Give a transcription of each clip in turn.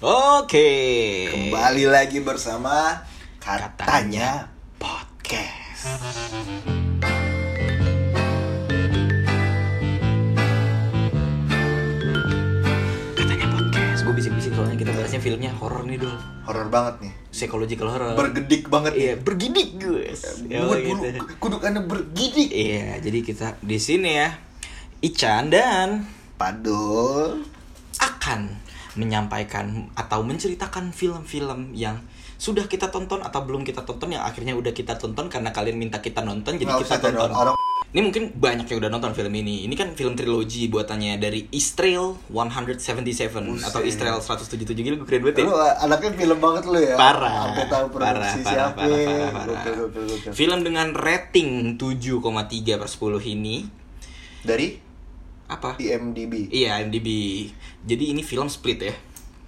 Oke. Kembali lagi bersama Katanya Katanya Podcast. Katanya podcast. Gue bisik-bisik soalnya kita bahasnya filmnya horor nih dulu. Horor banget nih Psychological horror. Bergedik banget Iya, nih bergidik guys. Ya, Buat gitu. bulu kudukannya bergidik Iya, jadi kita di sini ya. Ican dan Padul akan menyampaikan atau menceritakan film-film yang sudah kita tonton atau belum kita tonton yang akhirnya udah kita tonton karena kalian minta kita nonton jadi Nggak kita tonton. orang Ini mungkin banyak yang udah nonton film ini. Ini kan film trilogi buatannya dari Israel 177 atau Buset. Israel 177 gila gue keren banget ya. Lu anaknya film banget lu ya Parah. Sampai tahu Parah, produksi parah, siapa parah, parah, parah. Gokil, gokil, gokil. Film dengan rating 7,3 per 10 ini Dari apa? IMDb Iya, MDB. Jadi ini film split ya.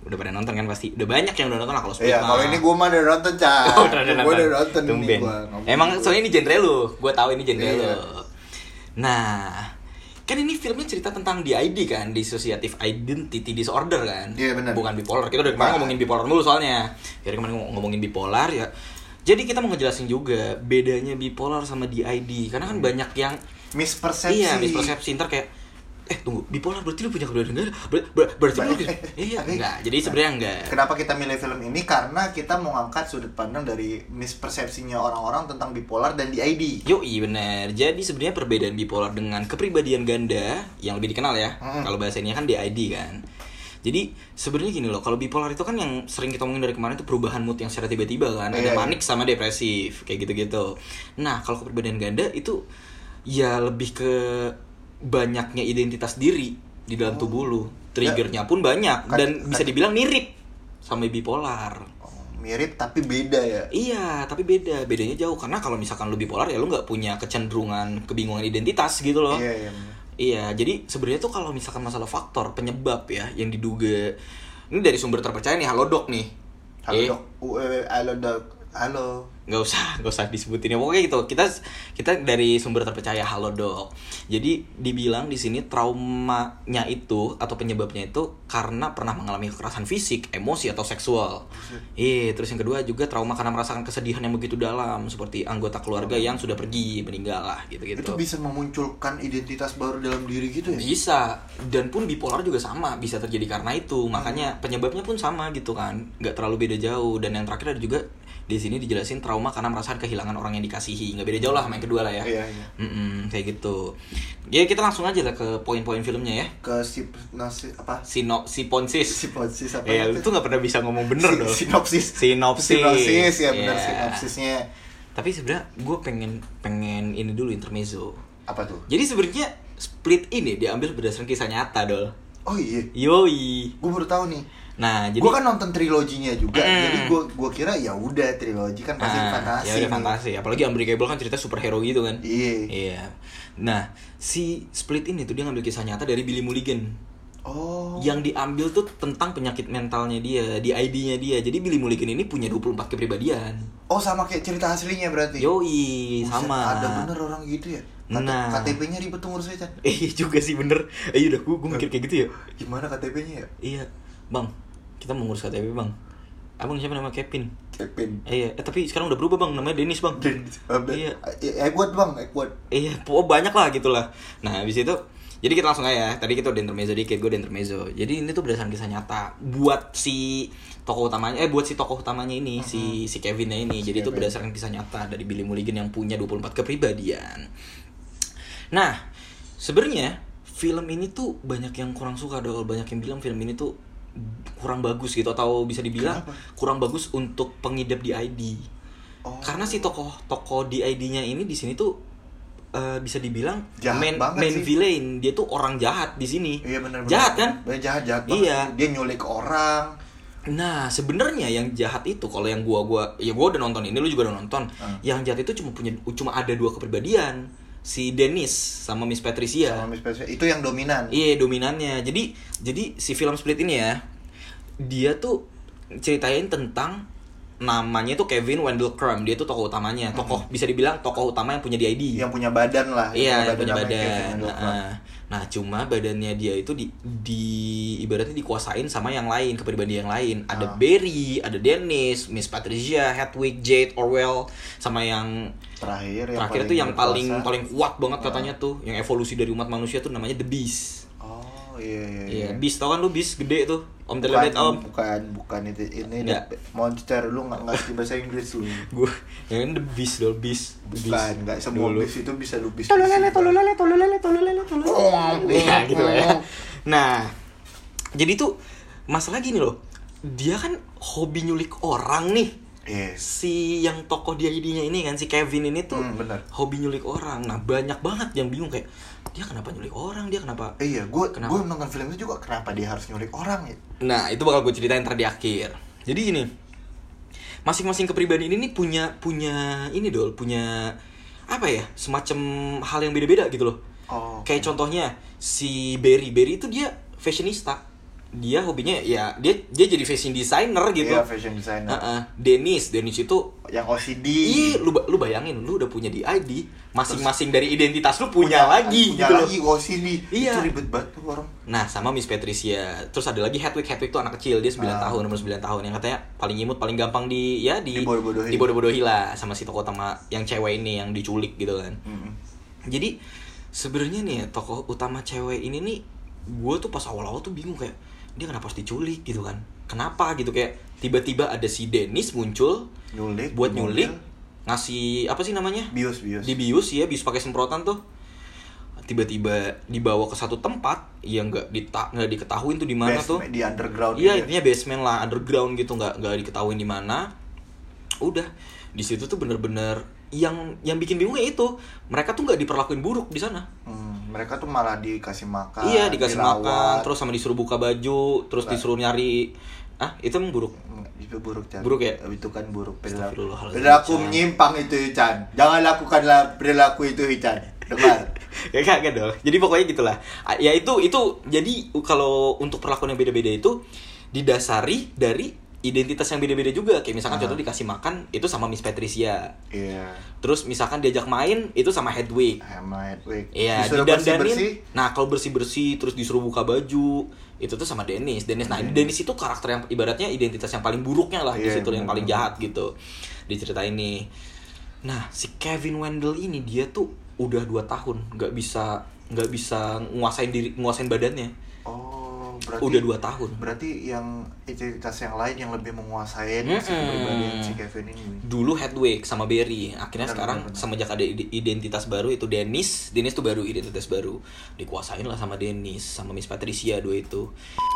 Udah pada nonton kan pasti. Udah banyak yang udah nonton lah kalau split. Iya, kalau ini gue mah udah nonton, Cak Oh, udah Gue nonton. udah nonton Tumben. nih gua. Emang mungkin. soalnya ini genre lu. Gue tahu ini genre Iya. lu. Nah, kan ini filmnya cerita tentang DID kan, dissociative identity disorder kan. Iya, benar. Bukan bipolar. Kita udah kemarin Nah. ngomongin bipolar dulu soalnya. Jadi kemarin ngom- ngomongin bipolar ya. Jadi kita mau ngejelasin juga bedanya bipolar sama DID karena kan banyak yang Mispersepsi Iya, mispersepsi ntar kayak eh tunggu bipolar berarti lu punya gak ada Ber- ber- berarti lu iya Tapi- enggak jadi sebenarnya enggak Kenapa kita milih film ini? Karena kita mau ngangkat sudut pandang dari mispersepsinya orang-orang tentang bipolar dan DID. Yo bener Jadi sebenarnya perbedaan bipolar dengan kepribadian ganda yang lebih dikenal ya. Mm. Kalau bahasanya kan DID kan. Jadi sebenarnya gini loh, kalau bipolar itu kan yang sering kita omongin dari kemarin itu perubahan mood yang secara tiba-tiba kan, ada Iya, iya. manik sama depresif kayak gitu-gitu. Nah kalau kepribadian ganda itu ya lebih ke banyaknya identitas diri di dalam tubuh lu. Triggernya pun banyak dan bisa dibilang mirip sama bipolar. Oh, mirip tapi beda ya. Iya, tapi beda. Bedanya jauh karena kalau misalkan lu bipolar ya lu nggak punya kecenderungan kebingungan identitas gitu loh. Iya, iya. Iya, jadi sebenarnya tuh kalau misalkan masalah faktor penyebab ya yang diduga ini dari sumber terpercaya nih Halodoc nih. Halo Eh, Uh, halo. Dok, halo. nggak usah nggak usah disebutin ya. Pokoknya gitu. Kita kita dari sumber terpercaya Halodoc jadi dibilang di sini traumanya itu atau penyebabnya itu karena pernah mengalami kekerasan fisik emosi atau seksual. Iya terus yang kedua juga trauma karena merasakan kesedihan yang begitu dalam seperti anggota keluarga yang sudah pergi meninggal lah gitu gitu Itu bisa memunculkan identitas baru dalam diri gitu ya? bisa. Dan pun bipolar juga sama bisa terjadi karena itu. Makanya penyebabnya pun sama gitu kan. Nggak terlalu beda jauh. Dan yang terakhir ada juga di sini dijelasin trauma karena merasakan kehilangan orang yang dikasihi nggak beda jauh lah sama yang kedua lah ya Iya, iya. Mm-mm, kayak gitu ya kita langsung aja lah ke poin-poin filmnya ya Ke si nasi apa? Sino sinopsis Sinopsis apa ya itu? itu nggak pernah bisa ngomong bener Si- dong Sinopsis. Sinopsis. Sinopsis ya benar Iya. sinopsisnya. tapi sebenarnya gue pengen pengen ini dulu intermezzo Apa tuh? jadi sebenarnya split ini diambil berdasarkan kisah nyata dol Oh iya, yoi gue baru tahu nih. nah jadi Gue kan nonton triloginya juga, Mm. jadi gue gua kira ya udah trilogi kan pasti Ah, fantasi. ya udah nih. fantasi apalagi Unbreakable kan cerita superhero gitu kan Iya. iya nah si split ini tuh dia ngambil kisah nyata dari Billy Mulligan Oh. yang diambil tuh tentang penyakit mentalnya dia di ID-nya dia jadi Billy Mulligan ini punya 24 kepribadian Oh sama kayak cerita aslinya berarti. yoi Buset, sama Ada bener orang gitu ya. Nah. KTP-nya ribet tuh ngurusnya Chan. eh juga sih bener eh udah gue mikir kayak gitu ya Gimana KTP-nya ya? iya bang kita mau ngurus KTP bang abang siapa nama Kevin Kevin. eh, iya eh tapi sekarang udah berubah bang namanya Dennis bang Dan Iya. eh buat bang, eh buat. Iya, oh banyak lah gitulah. Nah, habis itu jadi kita langsung aja ya. Tadi kita udah intermezzo dikit, gue udah intermezzo. Jadi ini tuh berdasarkan kisah nyata buat si tokoh utamanya eh buat si tokoh utamanya ini si si Kevinnya ini. Si Jadi itu Kevin. berdasarkan kisah nyata dari Billy Mulligan yang punya 24 kepribadian. Nah, sebenarnya film ini tuh banyak yang kurang suka dong, banyak yang bilang film ini tuh kurang bagus gitu atau bisa dibilang Kenapa? kurang bagus untuk pengidap di ID. Oh. Karena si tokoh tokoh di ID-nya ini di sini tuh eh, bisa dibilang Jahat main main sih. villain, dia tuh orang jahat di sini. Iya benar Jahat kan? Bener, jahat jahat banget. Iya. Dia nyulik orang. Nah, sebenarnya yang jahat itu kalau yang gua gua ya gua udah nonton ini lu juga udah nonton. Hmm. Yang jahat itu cuma punya cuma ada dua kepribadian. Si Dennis sama Miss Patricia. Sama Miss Patricia. Itu yang dominan. Iya dominannya. Jadi jadi si film Split ini ya dia tuh ceritain tentang namanya itu Kevin Wendell Crumb. Dia itu tokoh utamanya. Tokoh bisa dibilang tokoh utama yang punya di ID yang punya badan lah iya yang punya badan Wendell Crumb. Nah, nah cuma badannya dia itu di, di ibaratnya dikuasain sama yang lain kepribadian yang lain. Ada Ah. Barry ada Dennis Miss Patricia Hedwig Jade Orwell sama yang terakhir yang terakhir itu yang paling berkuasa. paling kuat banget Ah. katanya tuh. Yang evolusi dari umat manusia tuh namanya The Beast. Oh iya iya. Iya, Beast. Tau kan lu Beast? Gede tuh Om bukan, Om bukan bukan itu ini Nggak. monster lu nggak ngerti bahasa Inggris lu gue yang The Beast dong Beast The Beast. bukan nggak semua Dulu. bis itu bisa lu bis Tololele, tololele, tololele, tololele, tololele. Iya gitu lah ya. Nah, jadi tuh masalah gini loh. Dia kan hobi nyulik orang nih. Yes Si yang tokoh dia idenya ini kan si Kevin ini tuh Hmm, bener. hobi nyulik orang. Nah, banyak banget yang bingung kayak dia kenapa nyulik orang? Dia kenapa? Eh, iya gue Kenapa? gue nonton film itu juga kenapa dia harus nyulik orang ya Nah, itu bakal gue ceritain ntar di akhir. Jadi gini, masing-masing kepribadian ini nih punya punya ini dol, punya apa ya? Semacam hal yang beda-beda gitu loh. oh Kayak contohnya si Berry, Berry itu dia fashionista. Dia hobinya ya dia dia jadi fashion designer gitu. iya fashion designer Heeh. Dennis, Dennis itu yang OCD Iya, lu lu bayangin lu udah punya di ID, masing-masing dari identitas lu punya, lagi punya gitu loh. lagi OCD Iya. itu ribet banget tuh orang Nah, sama Miss Patricia. Terus ada lagi Hedwig. Hedwig tuh anak kecil, dia 9 Ah. tahun, umur 9 tahun yang katanya paling imut, paling gampang di ya di Dibodoh-bodohin. dibodoh-bodohi lah sama si tokoh utama yang cewek ini yang diculik gitu kan. Mm-mm. Jadi sebenarnya nih tokoh utama cewek ini nih gue tuh pas awal-awal tuh bingung kayak dia kenapa harus diculik gitu kan. Kenapa gitu? Kayak tiba-tiba ada si Dennis muncul nyulik buat di nyulik mobil. ngasih apa sih namanya? bios bios dibius ya bius pakai semprotan tuh. Tiba-tiba dibawa ke satu tempat yang nggak dita nggak diketahui tuh di mana tuh. di underground iya intinya basement lah underground gitu nggak nggak diketahui di mana. Udah di situ tuh bener-bener yang yang bikin bingung ya itu. Mereka tuh nggak diperlakuin buruk di sana. Hmm, mereka tuh malah dikasih makan iya dikasih makan dirawat. terus sama disuruh buka baju terus Nah. disuruh nyari ah itu emang buruk? Itu buruk Chan. Buruk ya? itu kan buruk perilaku. Menyimpang itu Chan. Jangan lakukanlah perilaku itu Chan. Dengar. Ya kagak dong. Jadi pokoknya gitulah. Ah, ya itu itu jadi kalau untuk perlakuan yang beda-beda itu didasari dari identitas yang beda-beda juga kayak misalkan Ah. contoh dikasih makan itu sama Miss Patricia iya terus misalkan diajak main itu sama Hedwig sama Hedwig Iya, Disuruh didandanin. Nah, kalau bersih-bersih terus disuruh buka baju, itu tuh sama Dennis. Dennis, nah ini Dennis itu karakter yang ibaratnya identitas yang paling buruknya lah di Iya, situ yang paling jahat gitu. Di cerita ini. Nah, si Kevin Wendell ini dia tuh udah dua tahun nggak bisa nggak bisa nguasain diri nguasain badannya. oh berarti Udah dua tahun. berarti yang identitas yang lain yang lebih menguasai si Mm-mm. kepribadian si Kevin ini Dulu Hedwig sama Barry. Akhirnya Bener, sekarang bener, bener. semenjak ada ide- identitas baru itu Dennis. Dennis tuh baru identitas baru. Dikuasain lah sama Dennis sama Miss Patricia dua itu.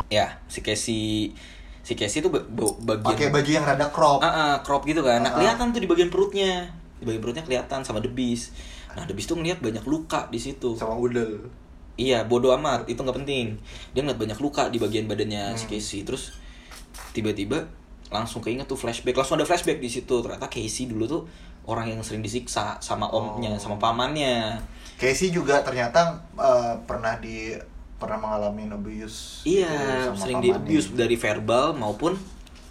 Ya, si Casey si Casey tuh ba- ba- bagian pakai baju yang rada crop Ah, ah, crop gitu kan. Nah, Ah, ah. kelihatan tuh di bagian perutnya. Di bagian perutnya kelihatan sama The Beast. Nah, The Beast tuh ngeliat banyak luka di situ. sama udel Iya, bodoh amat, itu nggak penting. Dia ngeliat banyak luka di bagian badannya si Hmm. Casey. Terus tiba-tiba langsung keinget tuh flashback, langsung ada flashback di situ. Ternyata Casey dulu tuh orang yang sering disiksa sama omnya, Oh. sama pamannya. Casey juga ternyata eh, pernah di pernah mengalami abuse Iya, gitu sering di abuse dari verbal maupun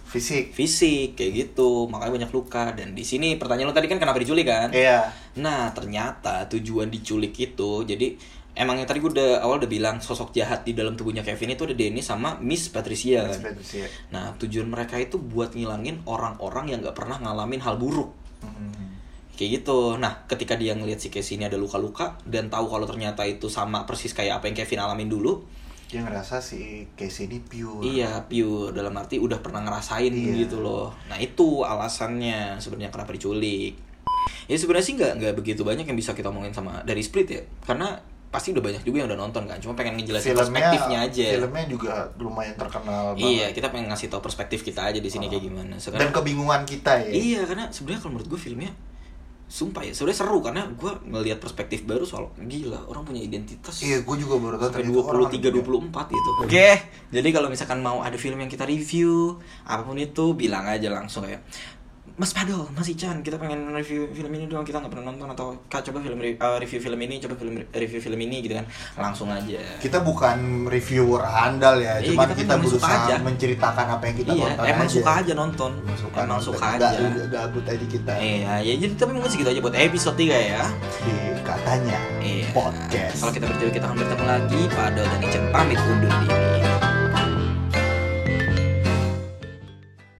fisik fisik kayak gitu. Makanya banyak luka. Dan di sini pertanyaan lo tadi kan kenapa diculik kan? iya Nah, ternyata tujuan diculik itu jadi emang yang tadi gue udah awal udah bilang sosok jahat di dalam tubuhnya Kevin itu ada Dennis sama Miss Patricia kan. Patricia. Nah, tujuan mereka itu buat ngilangin orang-orang yang nggak pernah ngalamin hal buruk. Hmm. Kayak gitu. Nah, ketika dia ngelihat si Casey ini ada luka-luka dan tahu kalau ternyata itu sama persis kayak apa yang Kevin alamin dulu, dia ngerasa si Casey ini pure iya pure dalam arti udah pernah ngerasain Iya. gitu loh. Nah, itu alasannya sebenarnya kenapa diculik. Ya sebenarnya sih nggak nggak begitu banyak yang bisa kita omongin sama dari Split ya. Karena pasti udah banyak juga yang udah nonton kan. Cuma pengen ngejelasin perspektifnya aja. filmnya juga lumayan terkenal Iya, banget kita pengen ngasih tau perspektif kita aja di sini kayak gimana. dan Sekarang kebingungan kita ya Iya, karena sebenarnya kalau menurut gue filmnya sumpah ya, sebenarnya seru karena gue ngelihat perspektif baru soal gila orang punya identitas. Iya, gue juga baru tahu sampai ternyata orang 23 punya. 24 gitu. Oke, jadi kalau misalkan mau ada film yang kita review, apa pun itu bilang aja langsung kayak Mas Padel, Mas Ican, kita pengen review film ini doang, kita nggak pernah nonton atau kak coba film re- uh, review film ini, coba film review film ini gitu kan, langsung aja. Kita bukan reviewer handal ya, Iya, cuman kita kita, memang suka berusaha aja. menceritakan apa yang kita iya, tonton emang aja. suka aja nonton, Emang suka, emang nonton. suka aja. gabut aja kita Iya, ya jadi tapi mungkin segitu aja buat episode 3 ya. di katanya Iya. podcast. Kalau kita berdua kita akan bertemu lagi, Padel dan Ican pamit undur diri.